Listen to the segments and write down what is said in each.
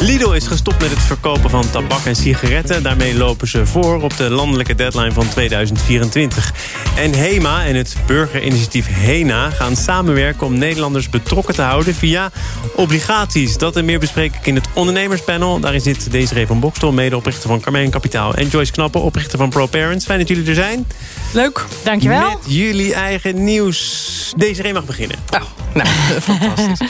Lidl is gestopt met het verkopen van tabak en sigaretten. Daarmee lopen ze voor op de landelijke deadline van 2024. En HEMA en het burgerinitiatief HENA gaan samenwerken... om Nederlanders betrokken te houden via obligaties. Dat en meer bespreek ik in het ondernemerspanel. Daarin zit Desiree van Bokstel, medeoprichter van Carmijn Kapitaal... en Joyce Knappen, oprichter van ProParents. Fijn dat jullie er zijn. Leuk. Dankjewel. Met jullie eigen nieuws. Desiree mag beginnen. Oh, nou, fantastisch.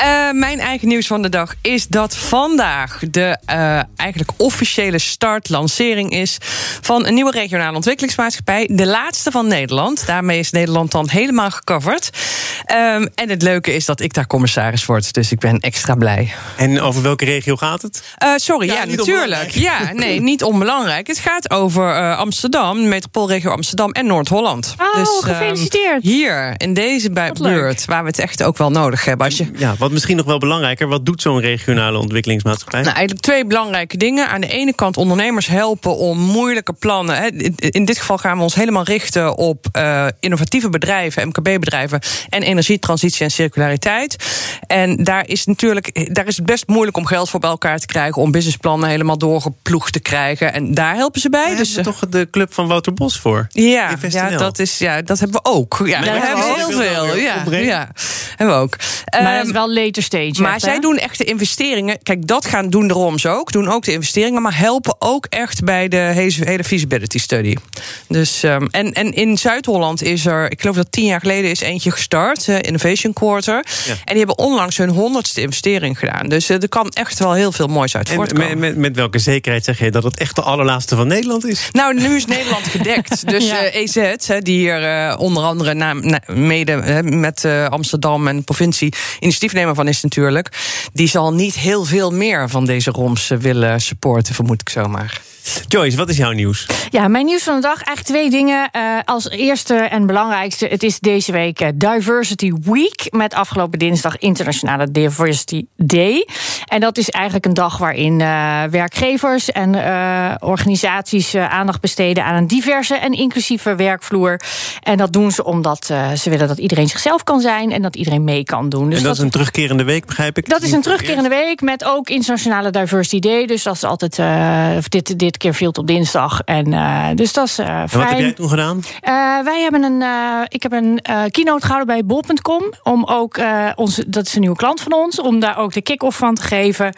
Uh, mijn eigen nieuws van de dag is dat vandaag de uh, eigenlijk officiële start, lancering is van een nieuwe regionale ontwikkelingsmaatschappij. De laatste van Nederland. Daarmee is Nederland dan helemaal gecoverd. Um, en het leuke is dat ik daar commissaris word. Dus ik ben extra blij. En over welke regio gaat het? Uh, sorry, ja, ja natuurlijk. Ja, nee, niet onbelangrijk. Het gaat over uh, Amsterdam, metropoolregio Amsterdam en Noord-Holland. Oh, dus, gefeliciteerd. Uh, hier, in deze buurt, waar we het echt ook wel nodig hebben. Als je... Ja, wat misschien nog wel belangrijker, wat doet zo'n regionale ontwikkelingsmaatschappij? Nou, eigenlijk twee belangrijke dingen. Aan de ene kant ondernemers helpen om moeilijke plannen. Hè. In dit geval gaan we ons helemaal richten op uh, innovatieve bedrijven, MKB-bedrijven en energietransitie en circulariteit. En daar is natuurlijk, daar is het best moeilijk om geld voor bij elkaar te krijgen om businessplannen helemaal doorgeploegd te krijgen. En daar helpen ze bij. Daar dus hebben we toch de club van Wouter Bos voor. Ja, ja, dat, is, ja dat hebben we ook. Ja, daar hebben we heel veel. Ja, ja, hebben we ook. Maar um, dat is wel later stage. Maar echt, zij doen echt de investeringen. Kijk, dat gaan doen de ROMs ook. Doen ook de investeringen, maar helpen ook echt bij de hele feasibility study. Dus, um, en, en in Zuid-Holland is er, ik geloof dat tien jaar geleden is eentje gestart, uh, Innovation Quarter. Ja. En die hebben onlangs hun honderdste investering gedaan. Dus uh, er kan echt wel heel veel moois uit en voortkomen. Met, met, met, welke zekerheid zeg je dat het echt de allerlaatste van Nederland is? Nou, nu is Nederland gedekt. Dus ja. Uh, EZ, die hier onder andere mede met Amsterdam en de provincie initiatiefnemer van is natuurlijk, die zal niet heel veel meer van deze ROMs willen supporten, vermoed ik zomaar. Joyce, wat is jouw nieuws? Ja, mijn nieuws van de dag, eigenlijk twee dingen. Uh, als eerste en belangrijkste, het is deze week uh, Diversity Week... met afgelopen dinsdag Internationale Diversity Day. En dat is eigenlijk een dag waarin uh, werkgevers en organisaties... aandacht besteden aan een diverse en inclusieve werkvloer. En dat doen ze omdat ze willen dat iedereen zichzelf kan zijn... en dat iedereen mee kan doen. Dus en dat, dat is een terugkerende week, begrijp ik? Dat is een terugkerende week met ook Internationale Diversity Day. Dus dat is altijd dit, dit keer viel op dinsdag. En, uh, dus dat is uh, fijn. En wat heb jij toen gedaan? Uh, wij hebben een, ik heb een keynote gehouden bij bol.com. Om ook, onze, dat is een nieuwe klant van ons, om daar ook de kick-off van te geven.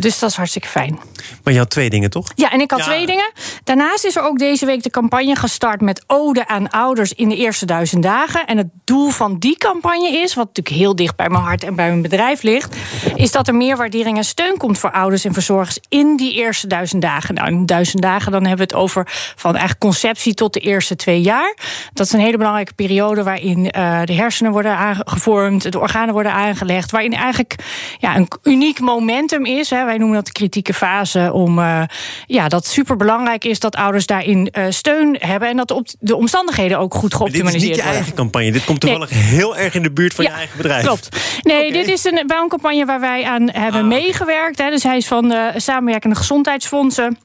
dus dat is hartstikke fijn. Maar je had twee dingen, toch? Ja, en ik had ja. twee dingen. Daarnaast is er ook deze week de campagne gestart met ode aan ouders in de eerste duizend dagen. En het doel van die campagne is, wat natuurlijk heel dicht bij mijn hart en bij mijn bedrijf ligt, is dat er meer waardering en steun komt voor ouders en verzorgers in die eerste duizend dagen. Nou, duizend dagen, dan hebben we het over van eigenlijk conceptie tot de eerste twee jaar. Dat is een hele belangrijke periode waarin uh, de hersenen worden aangevormd, de organen worden aangelegd, waarin eigenlijk ja, een uniek momentum is. Hè. Wij noemen dat de kritieke fase, om uh, ja, dat super belangrijk is dat ouders daarin uh, steun hebben en dat op de omstandigheden ook goed geoptimaliseerd worden. Dit is niet je eigen campagne. Dit komt toevallig nee. heel erg in de buurt van ja, je eigen bedrijf. Klopt. Nee, okay. dit is een bouwcampagne waar wij aan hebben ah, meegewerkt. Hè. Dus hij is van de samenwerkende gezondheidsfondsen.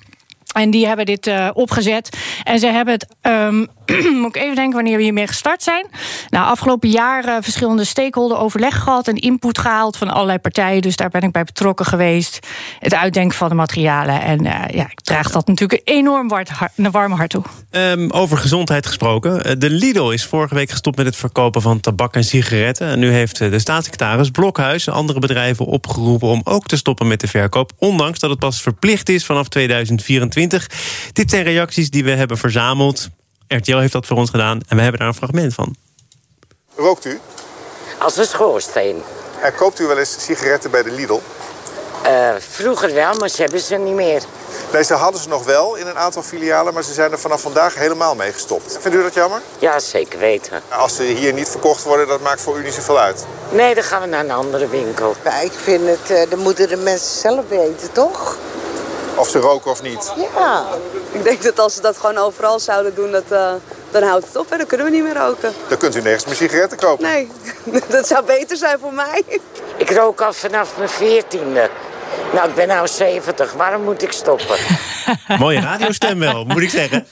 En die hebben dit uh, opgezet. En ze hebben het, um, moet ik even denken wanneer we hiermee gestart zijn. Nou, afgelopen jaar uh, verschillende stakeholder overleg gehad en input gehaald van allerlei partijen. Dus daar ben ik bij betrokken geweest. Het uitdenken van de materialen. En uh, ja, ik draag dat natuurlijk enorm warm hart, een toe. Um, over gezondheid gesproken. De Lidl is vorige week gestopt met het verkopen van tabak en sigaretten. En nu heeft de staatssecretaris Blokhuis andere bedrijven opgeroepen om ook te stoppen met de verkoop. Ondanks dat het pas verplicht is vanaf 2024. Dit zijn reacties die we hebben verzameld. RTL heeft dat voor ons gedaan en we hebben daar een fragment van. Rookt u? Als een schoorsteen. En koopt u wel eens sigaretten bij de Lidl? Uh, vroeger wel, maar ze hebben ze niet meer. Nee, ze hadden ze nog wel in een aantal filialen, maar ze zijn er vanaf vandaag helemaal mee gestopt. Vindt u dat jammer? Ja, zeker weten. Als ze hier niet verkocht worden, dat maakt voor u niet zoveel uit? Nee, dan gaan we naar een andere winkel. Maar ik vind het, uh, dat moeten de mensen zelf weten, toch? Of ze roken of niet? Ja. Ik denk dat als ze dat gewoon overal zouden doen, dat, uh, dan houdt het op en dan kunnen we niet meer roken. Dan kunt u nergens meer sigaretten kopen. Nee. Dat zou beter zijn voor mij. Ik rook al vanaf mijn veertiende. Nou, ik ben nou 70. Waarom moet ik stoppen? Mooie radiostem wel, moet ik zeggen.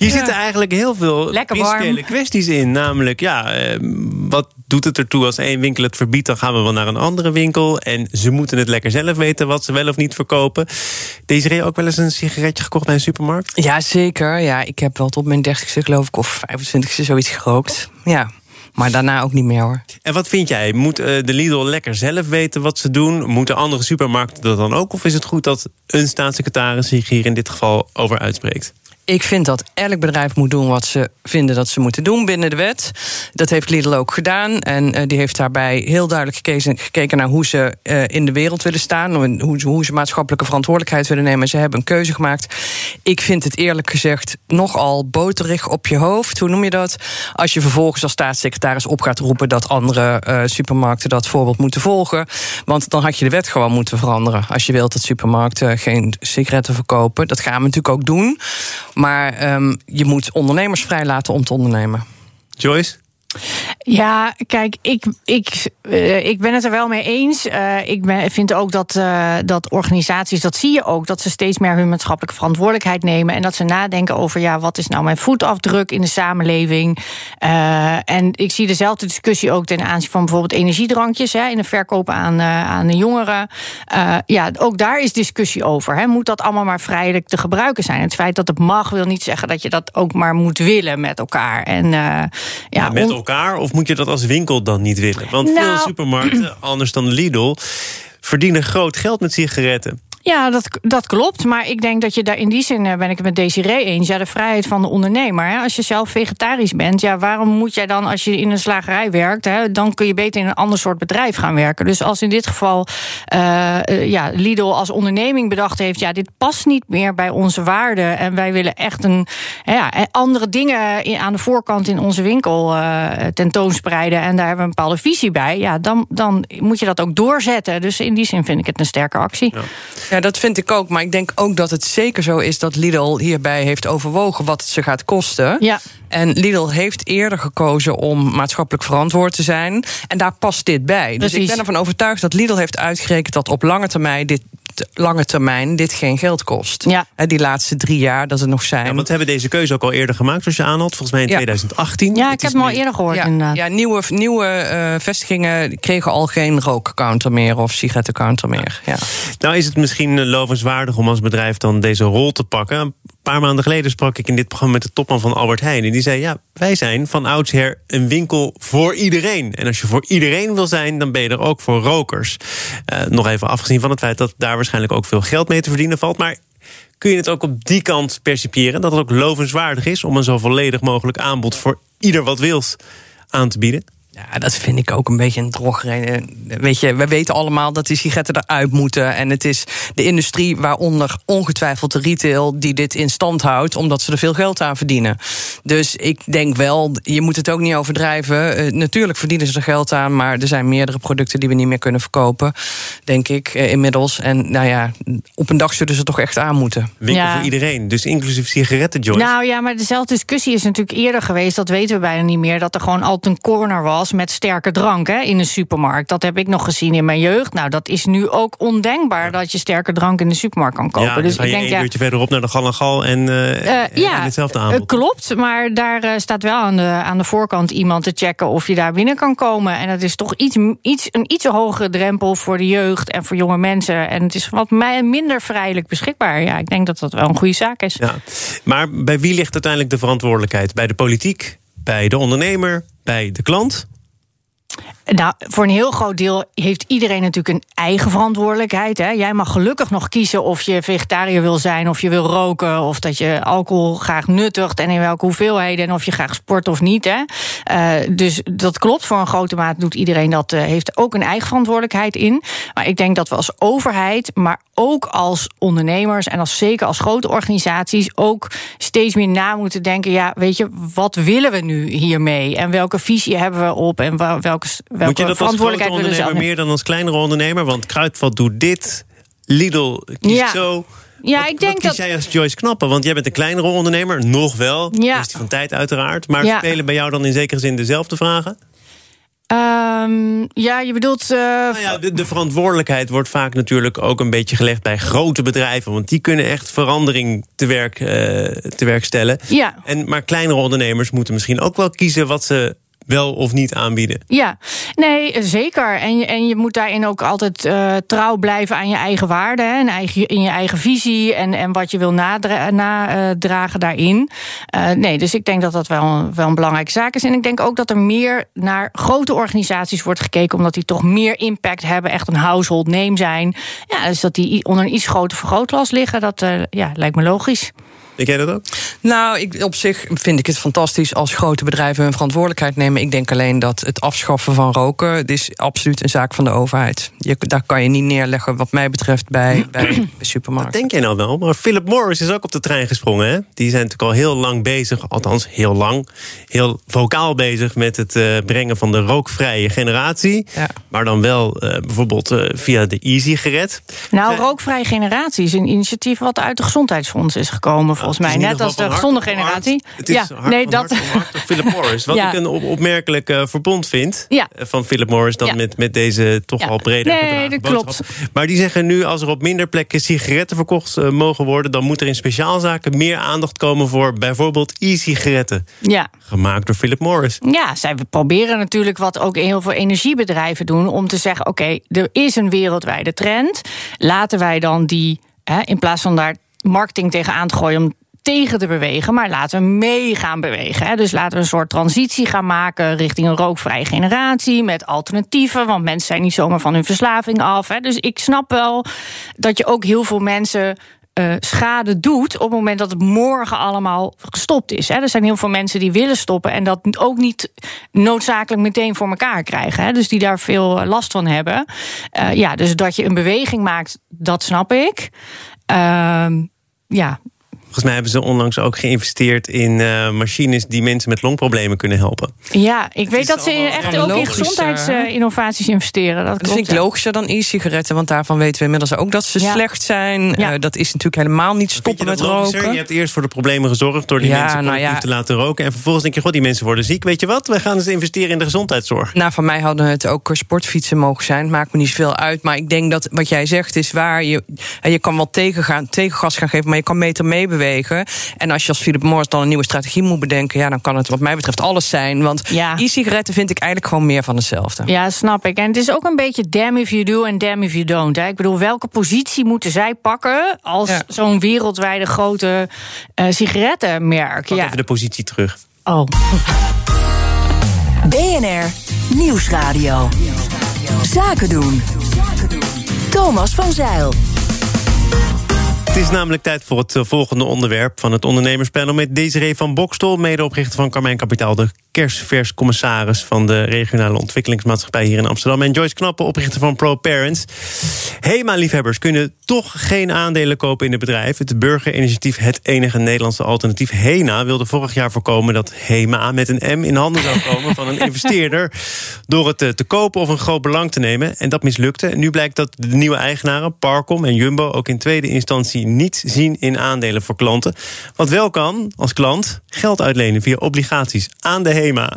Hier zitten eigenlijk heel veel principiële kwesties in. Namelijk, ja, eh, wat doet het ertoe als één winkel het verbiedt... dan gaan we wel naar een andere winkel. En ze moeten het lekker zelf weten wat ze wel of niet verkopen. Desiree ook wel eens een sigaretje gekocht bij een supermarkt? Ja, zeker. Ja, ik heb wel tot mijn 30ste geloof ik, of 25ste zoiets gerookt. Ja, maar daarna ook niet meer hoor. En wat vind jij? Moet eh, de Lidl lekker zelf weten wat ze doen? Moeten andere supermarkten dat dan ook? Of is het goed dat een staatssecretaris zich hier in dit geval over uitspreekt? Ik vind dat elk bedrijf moet doen wat ze vinden dat ze moeten doen binnen de wet. Dat heeft Lidl ook gedaan. En eh, die heeft daarbij heel duidelijk gekeken, gekeken naar hoe ze eh, in de wereld willen staan. Hoe, hoe ze maatschappelijke verantwoordelijkheid willen nemen. Ze hebben een keuze gemaakt. Ik vind het eerlijk gezegd nogal boterig op je hoofd. Hoe noem je dat? Als je vervolgens als staatssecretaris op gaat roepen dat andere eh, supermarkten dat voorbeeld moeten volgen. Want dan had je de wet gewoon moeten veranderen. Als je wilt dat supermarkten geen sigaretten verkopen. Dat gaan we natuurlijk ook doen. Maar ehm, je moet ondernemers vrijlaten om te ondernemen. Joyce? Ja, kijk, ik, ik, eh, ik ben het er wel mee eens. Eh, ik ben, vind ook dat, eh, dat organisaties, dat zie je ook, dat ze steeds meer hun maatschappelijke verantwoordelijkheid nemen. En dat ze nadenken over, ja, wat is nou mijn voetafdruk in de samenleving? En ik zie dezelfde discussie ook ten aanzien van bijvoorbeeld energiedrankjes hè, in de verkoop aan, aan de jongeren. Ja, ook daar is discussie over. Hè. Moet dat allemaal maar vrijelijk te gebruiken zijn? Het feit dat het mag, wil niet zeggen dat je dat ook maar moet willen met elkaar. En, ja, Ja, met elkaar? Of moet je dat als winkel dan niet willen? Want veel Nou- supermarkten, anders dan Lidl... verdienen groot geld met sigaretten. Ja, dat, dat klopt. Maar ik denk dat je daar in die zin eh, ben ik het met Desiree eens. Ja, de vrijheid van de ondernemer. Hè. Als je zelf vegetarisch bent, ja, waarom moet jij dan als je in een slagerij werkt, hè, dan kun je beter in een ander soort bedrijf gaan werken. Dus als in dit geval eh, eh, ja, Lidl als onderneming bedacht heeft, ja, dit past niet meer bij onze waarden. En wij willen echt een ja, andere dingen in- aan de voorkant in onze winkel eh, tentoonspreiden. En daar hebben we een bepaalde visie bij. Ja, dan, dan moet je dat ook doorzetten. Dus in die zin vind ik het een sterke actie. Dat vind ik ook. Maar ik denk ook dat het zeker zo is dat Lidl hierbij heeft overwogen wat het ze gaat kosten. Ja. En Lidl heeft eerder gekozen om maatschappelijk verantwoord te zijn. En daar past dit bij. Dus ik ben ervan overtuigd dat Lidl heeft uitgerekend dat op lange termijn dit, lange termijn dit geen geld kost. Ja. Hè, Die laatste drie jaar dat het nog zijn. Ja, want we hebben deze keuze ook al eerder gemaakt, zoals je aanhaalt. Volgens mij in Ja. 2018. Ja, Het ik heb is hem al eerder gehoord ja, inderdaad. ja, nieuwe, nieuwe eh, vestigingen kregen al geen rookcounter meer of sigarettencounter meer. Ja. Nou is het misschien eh, lovenswaardig om als bedrijf dan deze rol te pakken. Paar maanden geleden sprak ik in dit programma met de topman van Albert Heijn. En die zei, ja, wij zijn van oudsher een winkel voor iedereen. En als je voor iedereen wil zijn, dan ben je er ook voor rokers. Eh, nog even afgezien van het feit dat daar waarschijnlijk ook veel geld mee te verdienen valt. Maar kun je het ook op die kant percipiëren? Dat het ook lovenswaardig is om een zo volledig mogelijk aanbod voor ieder wat wils aan te bieden? Ja, dat vind ik ook een beetje een drogreden. Weet je, we weten allemaal dat die sigaretten eruit moeten. En het is de industrie, waaronder ongetwijfeld de retail, die dit in stand houdt, omdat ze er veel geld aan verdienen. Dus ik denk wel, je moet het ook niet overdrijven. Eh, natuurlijk verdienen ze er geld aan, maar er zijn meerdere producten die we niet meer kunnen verkopen, denk ik, eh, inmiddels. En nou ja, op een dag zullen ze toch echt aan moeten. Winkel Ja. voor iedereen, dus inclusief sigaretten, Joyce. Nou ja, maar dezelfde discussie is natuurlijk eerder geweest. Dat weten we bijna niet meer. Dat er gewoon altijd een corner was met sterke drank hè, in een supermarkt. Dat heb ik nog gezien in mijn jeugd. Nou, dat is nu ook ondenkbaar dat je sterke drank in de supermarkt kan kopen. Ja, dus ga ik je denk één ja. uurtje verderop naar de Gal en Gal en, eh, Eh, ja, hetzelfde eh, aanbod. klopt. Maar daar staat wel aan de, aan de voorkant iemand te checken of je daar binnen kan komen. En dat is toch iets, iets, een iets hogere drempel voor de jeugd en voor jonge mensen. En het is wat mij minder vrijelijk beschikbaar. Ja, ik denk dat dat wel een goede zaak is. Ja. Maar bij wie ligt uiteindelijk de verantwoordelijkheid? Bij de politiek, bij de ondernemer, bij de klant? Nou, voor een heel groot deel heeft iedereen natuurlijk een eigen verantwoordelijkheid. Hè. Jij mag gelukkig nog kiezen of je vegetariër wil zijn, of je wil roken, of dat je alcohol graag nuttigt en in welke hoeveelheden, en of je graag sport of niet. Hè. Eh, dus dat klopt. Voor een grote mate doet iedereen dat, eh, heeft ook een eigen verantwoordelijkheid in. Maar ik denk dat we als overheid, maar ook als ondernemers en als zeker als grote organisaties ook steeds meer na moeten denken. Ja, weet je, wat willen we nu hiermee? En welke visie hebben we op? En wel- welke, welke Moet je dat als verantwoordelijkheid we zelf ondernemer meer dan als kleinere ondernemer? Want Kruidvat doet dit, Lidl kiest Ja. zo. Ja, wat, ik denk dat. jij als Joyce Knappen? Want jij bent een kleinere ondernemer, nog wel. Ja. Kwestie van tijd uiteraard. Maar Ja. spelen bij jou dan in zekere zin dezelfde vragen? Ehm, ja, je bedoelt. Uh, nou ja, de, de, verantwoordelijkheid wordt vaak natuurlijk ook een beetje gelegd bij grote bedrijven. Want die kunnen echt verandering te werk, uh, te werk stellen. Ja. En, maar kleinere ondernemers moeten misschien ook wel kiezen wat ze wel of niet aanbieden. Ja, nee, zeker. En je, en je moet daarin ook altijd uh, trouw blijven aan je eigen waarden. En eigen, in je eigen visie en, en wat je wil nadragen na, daarin. Uh, nee, dus ik denk dat dat wel, wel een belangrijke zaak is. En ik denk ook dat er meer naar grote organisaties wordt gekeken... omdat die toch meer impact hebben, echt een household name zijn. Ja, dus dat die onder een iets groter vergrootglas liggen, dat ja, lijkt me logisch. Denk jij dat ook? Nou, ik, op zich vind ik het fantastisch als grote bedrijven hun verantwoordelijkheid nemen. Ik denk alleen dat het afschaffen van roken, het is absoluut een zaak van de overheid. Je, daar kan je niet neerleggen, wat mij betreft, bij, bij supermarkten. Dat denk jij nou wel? Maar Philip Morris is ook op de trein gesprongen. Hè? Die zijn natuurlijk al heel lang bezig, althans heel lang, heel vocaal bezig met het uh, brengen van de rookvrije generatie. Ja. Maar dan wel uh, bijvoorbeeld uh, via de e-sigaret. Nou, rookvrije generatie is een initiatief wat uit de gezondheidsfonds is gekomen volgens mij. Net als de gezonde generatie. Het is ja, nee, dat. Philip Morris. Wat ja. ik een opmerkelijk uh, verbond vind ja. van Philip Morris dan met, met deze toch al breder Nee, dat klopt. Maar die zeggen nu, als er op minder plekken sigaretten verkocht uh, mogen worden, dan moet er in speciaalzaken meer aandacht komen voor bijvoorbeeld e-sigaretten. Ja. Gemaakt door Philip Morris. Ja, zij proberen natuurlijk wat ook heel veel energiebedrijven doen om te zeggen: oké, er is een wereldwijde trend. Laten wij dan die, hè, in plaats van daar marketing tegenaan te gooien om tegen te bewegen, maar laten we mee gaan bewegen. Hè. Dus laten we een soort transitie gaan maken richting een rookvrije generatie met alternatieven, want mensen zijn niet zomaar van hun verslaving af. Hè. Dus ik snap wel dat je ook heel veel mensen uh, schade doet op het moment dat het morgen allemaal gestopt is. Hè. Er zijn heel veel mensen die willen stoppen en dat ook niet noodzakelijk meteen voor elkaar krijgen. Hè. Dus die daar veel last van hebben. Uh, ja, dus dat je een beweging maakt, dat snap ik. Uh, ja, Volgens mij hebben ze onlangs ook geïnvesteerd in uh, machines die mensen met longproblemen kunnen helpen. Ja, ik weet dat ze echt ook in gezondheidsinnovaties investeren. Dat, dat vind ik logischer dan e-sigaretten, want daarvan weten we inmiddels ook dat ze Ja. slecht zijn. Ja. Uh, dat is natuurlijk helemaal niet stoppen met logischer? roken. Je hebt eerst voor de problemen gezorgd door die Ja, mensen nou collectief te laten roken. En vervolgens denk je, god, die mensen worden ziek. Weet je wat? We gaan eens investeren in de gezondheidszorg. Nou, van mij hadden het ook sportfietsen mogen zijn. Het maakt me niet zoveel uit. Maar ik denk dat wat jij zegt is waar. Je, je kan wel tegengaan, tegengas gaan geven, maar je kan meter meebewegen. En als je als Philip Morris dan een nieuwe strategie moet bedenken, ja, dan kan het wat mij betreft alles zijn. Want Ja. e-sigaretten vind ik eigenlijk gewoon meer van hetzelfde. Ja, snap ik. En het is ook een beetje damn if you do en damn if you don't. Hè. Ik bedoel, welke positie moeten zij pakken als Ja. zo'n wereldwijde grote eh, sigarettenmerk? Pak Ja. even de positie terug. Oh. BNR Nieuwsradio. Zaken doen. Thomas van Zeil. Het is namelijk tijd voor het eh, volgende onderwerp van het ondernemerspanel... met Desiree van Bokstol, medeoprichter van Carmijn Kapitaal... de kerstvers commissaris van de regionale ontwikkelingsmaatschappij hier in Amsterdam... en Joyce Knappen, oprichter van ProParents. HEMA-liefhebbers kunnen toch geen aandelen kopen in het bedrijf. Het burgerinitiatief Het Enige Nederlandse Alternatief HENA... wilde vorig jaar voorkomen dat HEMA met een M in handen zou komen... van een investeerder door het eh, te kopen of een groot belang te nemen. En dat mislukte. En nu blijkt dat de nieuwe eigenaren, Parcom en Jumbo... ook in tweede instantie niet zien in aandelen voor klanten. Wat wel kan, als klant, geld uitlenen via obligaties aan de HEMA.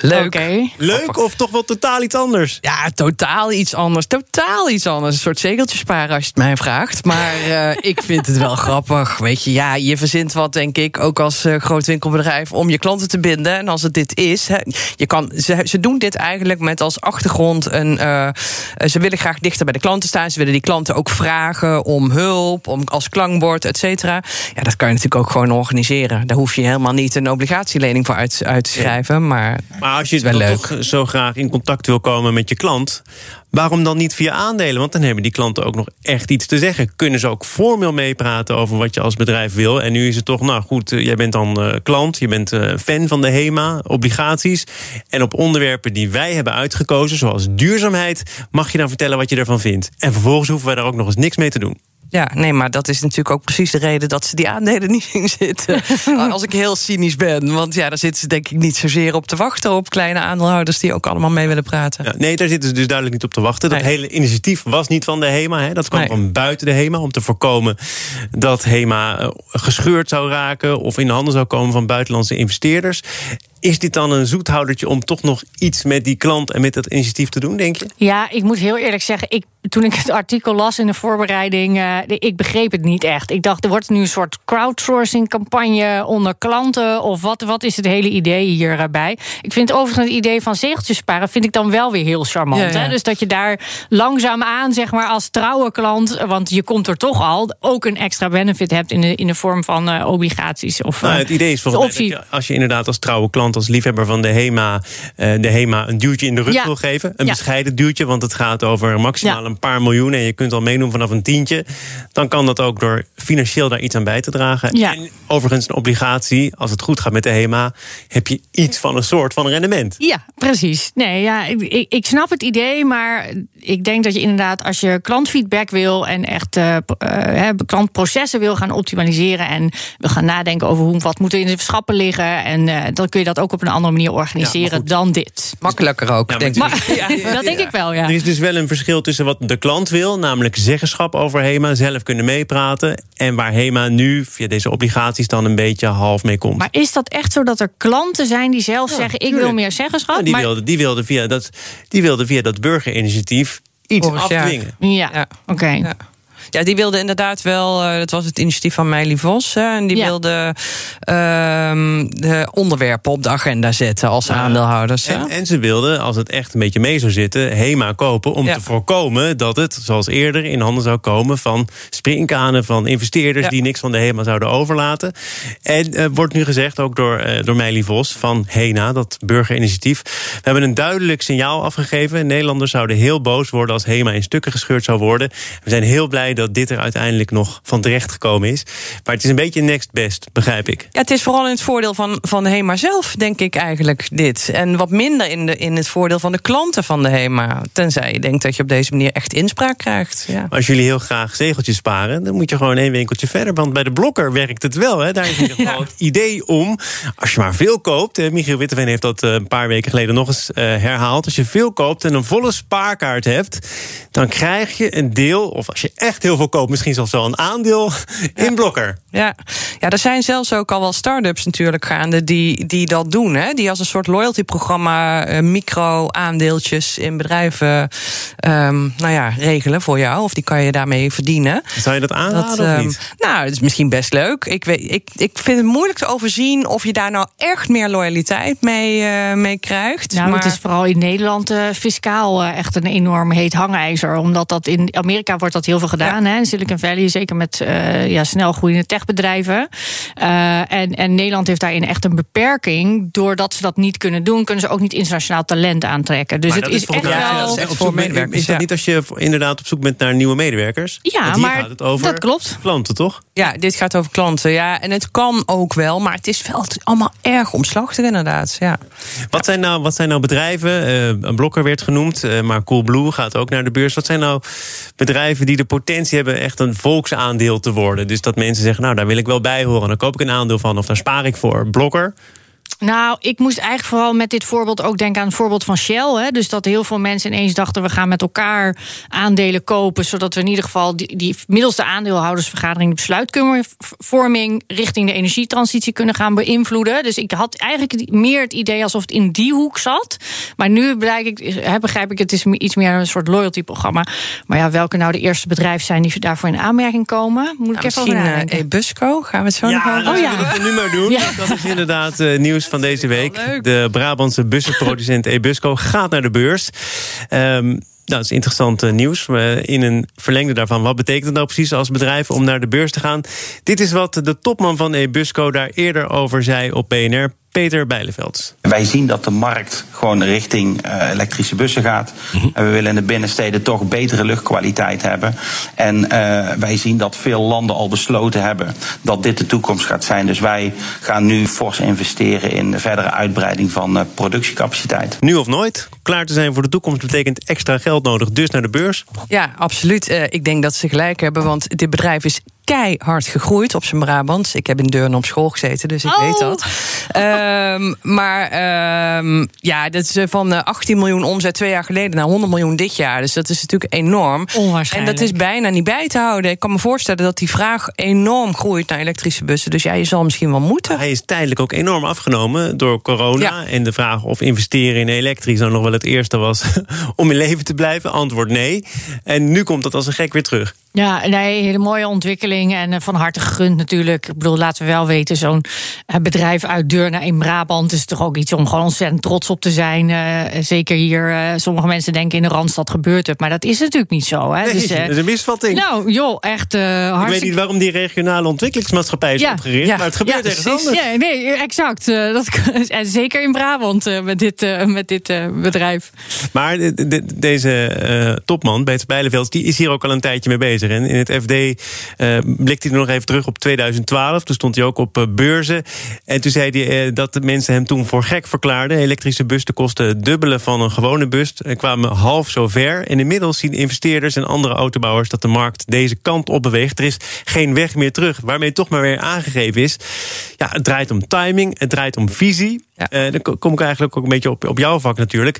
Leuk. Leuk of toch wel totaal iets anders? Ja, totaal iets anders. Totaal iets anders. Een soort zegeltje sparen als je het mij vraagt. Maar eh, ik vind het wel grappig. Weet je, ja, je verzint wat, denk ik, ook als eh, groot winkelbedrijf, om je klanten te binden. En als het dit is, hè, je kan, ze, ze doen dit eigenlijk met als achtergrond een. eh, eh, ze willen graag dichter bij de klanten staan. Ze willen die klanten ook vragen om hulp, om als klankbord, et cetera. Ja, dat kan je natuurlijk ook gewoon organiseren. Daar hoef je helemaal niet een obligatielening voor uit, uit te schrijven. Maar, Maar als je wel leuk. toch zo graag in contact wil komen met je klant... waarom dan niet via aandelen? Want dan hebben die klanten ook nog echt iets te zeggen. Kunnen ze ook formeel meepraten over wat je als bedrijf wil. En nu is het toch, nou goed, eh, jij bent dan eh, klant... je bent eh, fan van de HEMA, obligaties... en op onderwerpen die wij hebben uitgekozen, zoals duurzaamheid... mag je dan vertellen wat je ervan vindt. En vervolgens hoeven wij daar ook nog eens niks mee te doen. Ja, nee, maar dat is natuurlijk ook precies de reden dat ze die aandelen niet in zitten. Als ik heel cynisch ben. Want ja, daar zitten ze denk ik niet zozeer op te wachten op kleine aandeelhouders die ook allemaal mee willen praten. Ja, nee, daar zitten ze dus duidelijk niet op te wachten. Dat Nee. hele initiatief was niet van de HEMA. Hè. Dat kwam Nee. van buiten de HEMA. Om te voorkomen dat HEMA eh, gescheurd zou raken. Of in de handen zou komen van buitenlandse investeerders. Is dit dan een zoethoudertje om toch nog iets met die klant en met dat initiatief te doen, denk je? Ja, ik moet heel eerlijk zeggen, ik, toen ik het artikel las in de voorbereiding, uh, ik begreep het niet echt. Ik dacht, er wordt nu een soort crowdsourcing campagne onder klanten. Of wat, wat is het hele idee hierbij? Ik vind overigens het idee van zegeltjes sparen, vind ik dan wel weer heel charmant. Ja, ja. Hè? Dus dat je daar langzaam aan, zeg maar, als trouwe klant, want je komt er toch al, ook een extra benefit hebt in de, in de vorm van uh, obligaties. Of, nou, het idee is volgens mij dat je, als je inderdaad als trouwe klant, als liefhebber van de HEMA, uh, de HEMA een duwtje in de rug ja. wil geven. Een bescheiden duwtje, want het gaat over maximaal een paar miljoen en je kunt al meedoen vanaf een tientje. Dan kan dat ook door financieel daar iets aan bij te dragen. En overigens een obligatie, als het goed gaat met de HEMA, heb je iets van een soort van rendement. Ja, precies. Nee, ja, ik, ik snap het idee, maar ik denk dat je inderdaad, als je klantfeedback wil en echt uh, uh, klantprocessen wil gaan optimaliseren en wil gaan nadenken over hoe wat moet er in de schappen liggen, en uh, dan kun je dat ook op een andere manier organiseren ja, dan dit. Makkelijker ook, ja, denk ik. Ja, dat denk ik wel, ja. Er is dus wel een verschil tussen wat de klant wil, namelijk zeggenschap over HEMA, zelf kunnen meepraten, en waar HEMA nu via deze obligaties dan een beetje half mee komt. Maar is dat echt zo dat er klanten zijn die zelf zeggen: ik wil meer zeggenschap? die, maar... wilden, die, wilden via dat, die wilden via dat burgerinitiatief iets afdwingen. Ja, ja. oké. Okay. Ja. Die wilde inderdaad wel. Uh, dat was het initiatief van Meili Vos. Hè, en die ja. wilde uh, de onderwerpen op de agenda zetten als ja. aandeelhouders. En, en, ze wilden, als het echt een beetje mee zou zitten, HEMA kopen. om ja. te voorkomen dat het, zoals eerder, in handen zou komen van springkanen van investeerders die niks van de HEMA zouden overlaten. En uh, wordt nu gezegd, ook door, uh, door Meili Vos van HENA, dat burgerinitiatief. We hebben een duidelijk signaal afgegeven. Nederlanders zouden heel boos worden als HEMA in stukken gescheurd zou worden. We zijn heel blij dat dit er uiteindelijk nog van terecht gekomen is. Maar het is een beetje next best, begrijp ik. Ja, het is vooral in het voordeel van, van de HEMA zelf, denk ik eigenlijk, dit. En wat minder in, de, in het voordeel van de klanten van de HEMA. Tenzij je denkt dat je op deze manier echt inspraak krijgt. Ja. Als jullie heel graag zegeltjes sparen, dan moet je gewoon één winkeltje verder. Want bij de blokker werkt het wel. Hè? Daar is in ieder geval ja. het idee om, als je maar veel koopt. Hè, Michiel Witteveen heeft dat een paar weken geleden nog eens uh, herhaald. Als je veel koopt en een volle spaarkaart hebt, dan krijg je een deel, of als je echt heel veel koopt, misschien zelfs wel een aandeel in ja. Blokker. Ja. ja, er zijn zelfs ook al wel start-ups natuurlijk gaande die, die dat doen. Hè? Die als een soort loyalty-programma uh, micro-aandeeltjes in bedrijven um, nou ja, regelen voor jou. Of die kan je daarmee verdienen. Zou je dat aanraden dat, um, of niet? Nou, het is misschien best leuk. Ik, weet, ik, ik vind het moeilijk te overzien of je daar nou echt meer loyaliteit mee, uh, mee krijgt. Nou, maar... het is vooral in Nederland uh, fiscaal echt een enorm heet hangijzer. Omdat dat in Amerika wordt dat heel veel gedaan. Ja. Hè? In Silicon Valley, zeker met uh, ja, snel groeiende techbedrijven. Uh, en, en Nederland heeft daarin echt een beperking. Doordat ze dat niet kunnen doen, kunnen ze ook niet internationaal talent aantrekken. Dus maar het is, is echt ja, wel... Is, voor medewerkers, is dat niet als je inderdaad op zoek bent naar nieuwe medewerkers? Ja, maar gaat het over dat klopt. Klanten, toch? Ja, dit gaat over klanten. Ja, en het kan ook wel, maar het is wel allemaal erg omslachtig inderdaad. Ja. Wat, zijn nou, wat zijn nou bedrijven? Uh, een blokker werd genoemd, uh, maar Coolblue gaat ook naar de beurs. Wat zijn nou bedrijven die de potentie hebben echt een volksaandeel te worden? Dus dat mensen zeggen, nou daar wil ik wel bij horen. Dan koop ik een aandeel van of daar spaar ik voor. Blokker. Nou, ik moest eigenlijk vooral met dit voorbeeld ook denken aan het voorbeeld van Shell. Hè? Dus dat heel veel mensen ineens dachten: we gaan met elkaar aandelen kopen. Zodat we in ieder geval die, die middels de aandeelhoudersvergadering de besluitvorming richting de energietransitie kunnen gaan beïnvloeden. Dus ik had eigenlijk meer het idee alsof het in die hoek zat. Maar nu blijk ik, hè, begrijp ik, het is iets meer een soort loyalty-programma. Maar ja, welke nou de eerste bedrijven zijn die daarvoor in aanmerking komen? Moet ja, ik even misschien over nadenken. Ebusco, gaan we het zo ja, nog over oh, ja, dat we nu maar doen. Ja. Dat is inderdaad uh, nieuws van deze week. De Brabantse bussenproducent Ebusco gaat naar de beurs. Um, nou, dat is interessant uh, nieuws. Uh, in een verlengde daarvan, wat betekent het nou precies als bedrijf om naar de beurs te gaan? Dit is wat de topman van Ebusco daar eerder over zei op BNR. Peter Bijleveld. Wij zien dat de markt gewoon richting uh, elektrische bussen gaat. Mm-hmm. En we willen in de binnensteden toch betere luchtkwaliteit hebben. En uh, wij zien dat veel landen al besloten hebben dat dit de toekomst gaat zijn. Dus wij gaan nu fors investeren in de verdere uitbreiding van uh, productiecapaciteit. Nu of nooit? Klaar te zijn voor de toekomst betekent extra geld nodig, dus naar de beurs? Ja, absoluut. ik denk dat ze gelijk hebben, want dit bedrijf is keihard gegroeid op zijn Brabant. Ik heb in Deurne op school gezeten, dus ik Oh. weet dat. Ehm, maar ehm, ja, dat is eh, van eh, 18 miljoen omzet twee jaar geleden naar 100 miljoen dit jaar. Dus dat is natuurlijk enorm. En Onwaarschijnlijk. dat is bijna niet bij te houden. Ik kan me voorstellen dat die vraag enorm groeit naar elektrische bussen. Dus ja, je zal misschien wel moeten. Hij is tijdelijk ook enorm afgenomen door corona. Ja. En de vraag of investeren in elektrisch dan nog wel het eerste was om in leven te blijven. Antwoord nee. En nu komt dat als een gek weer terug. Ja, nee, hele mooie ontwikkeling en eh, van harte gegund natuurlijk. Ik bedoel, laten we wel weten, zo'n eh, bedrijf uit Deurne in Brabant is toch ook iets om gewoon ontzettend trots op te zijn. Eh, zeker hier, sommige mensen denken in de Randstad gebeurt het, maar dat is natuurlijk niet zo. Hè? Nee, Dus, dat is een misvatting. nou, joh, echt eh ik weet hartstikke... niet waarom die regionale ontwikkelingsmaatschappij is Ja, opgericht. ja, maar het gebeurt ja, ergens precies. anders. Ja, nee, exact. Dat, en zeker in Brabant met dit, met dit bedrijf. Maar de- de- deze topman, Peter Bijleveld, die is hier ook al een tijdje mee bezig. En in het FD eh blikt hij nog even terug op 2012. Toen stond hij ook op eh, beurzen. En toen zei hij eh, dat de mensen hem toen voor gek verklaarden. Elektrische bussen kosten het dubbele van een gewone bus. En kwamen half zo ver. En inmiddels zien investeerders en andere autobouwers dat de markt deze kant op beweegt. Er is geen weg meer terug. Waarmee toch maar weer aangegeven is. Ja, het draait om timing, het draait om visie. Ja. Dan ko- kom ik eigenlijk ook een beetje op, op jouw vak natuurlijk.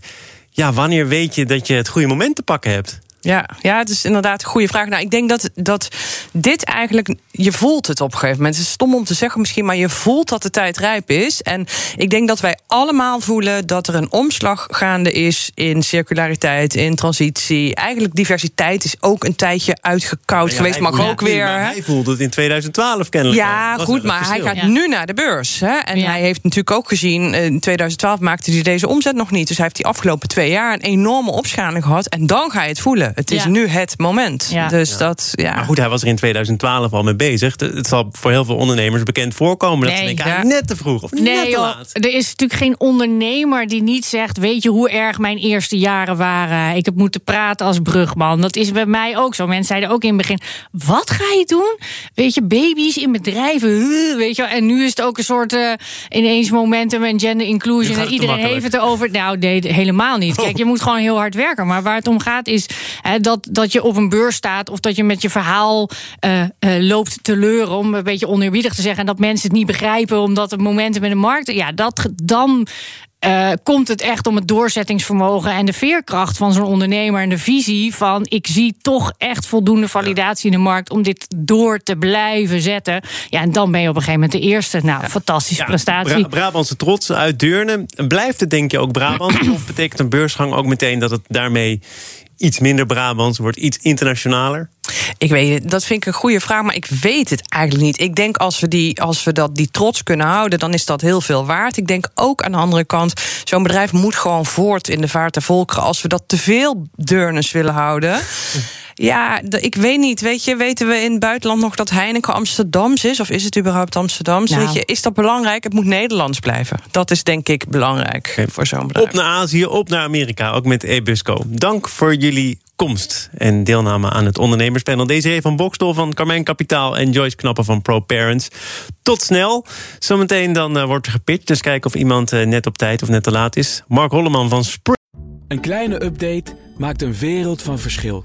Ja, wanneer weet je dat je het goede moment te pakken hebt? Ja, ja, het is inderdaad een goede vraag. Nou, ik denk dat, dat dit eigenlijk. Je voelt het op een gegeven moment. Het is stom om te zeggen misschien, maar je voelt dat de tijd rijp is. En ik denk dat wij allemaal voelen dat er een omslag gaande is in circulariteit, in transitie. Eigenlijk diversiteit is ook een tijdje uitgekoud Ja, geweest, hij mag voelde ook weer. maar hij voelde het in 2012 kennelijk. Ja, goed, maar hij gaat nu naar de beurs. Hè? En Ja. hij heeft natuurlijk ook gezien, eh, in 2012 maakte hij deze omzet nog niet. Dus hij heeft die afgelopen twee jaar een enorme opschaling gehad. En dan ga je het voelen. Het is Ja. nu het moment. Ja. Dus dat, ja. Maar goed, hij was er in 2012 al mee bezig. Het zal voor heel veel ondernemers bekend voorkomen. Dat ze denken, ah, ja. net te vroeg of net Nee, te joh, laat. er is natuurlijk geen ondernemer die niet zegt: Weet je hoe erg mijn eerste jaren waren? Ik heb moeten praten als brugman. Dat is bij mij ook zo. Mensen zeiden ook in het begin: Wat ga je doen? Weet je, baby's in bedrijven. Weet je, wel. en nu is het ook een soort eh, ineens momentum en gender inclusion. En te iedereen heeft het erover. Nou, nee, helemaal niet. Kijk, je moet gewoon heel hard werken. Maar waar het om gaat is dat, dat je op een beurs staat of dat je met je verhaal eh, eh, loopt te leuren, om een beetje oneerbiedig te zeggen, en dat mensen het niet begrijpen omdat het momentum in de markt. Ja, dat dan. eh, komt het echt om het doorzettingsvermogen en de veerkracht van zo'n ondernemer en de visie van ik zie toch echt voldoende validatie in de markt om dit door te blijven zetten. Ja, en dan ben je op een gegeven moment de eerste. Nou, fantastische Ja, prestatie. Bra- Brabantse trots uit Deurne. Blijft het denk je ook Brabant? of betekent een beursgang ook meteen dat het daarmee iets minder Brabants wordt, iets internationaler? Ik weet het, dat vind ik een goede vraag, maar ik weet het eigenlijk niet. Ik denk als we, die, als we dat, die trots kunnen houden, dan is dat heel veel waard. Ik denk ook aan de andere kant, zo'n bedrijf moet gewoon voort in de vaart der volkeren. Als we dat te veel deurnes willen houden. Ja, de- ik weet niet. Weet je, weten we in het buitenland nog dat Heineken Amsterdams is? Of is het überhaupt Amsterdams? Nou. Weet je, is dat belangrijk? Het moet Nederlands blijven. Dat is denk ik belangrijk voor zo'n bedrijf. Op naar Azië, op naar Amerika, ook met Ebusco. Dank voor jullie komst en deelname aan het ondernemerspanel. Desiree van Bokstel van Carmijn Kapitaal en Joyce Knappen van ProParents. Tot snel. Zometeen dan eh, wordt er gepitcht, dus kijken of iemand eh, net op tijd of net te laat is. Mark Holleman van Spring. Een kleine update maakt een wereld van verschil.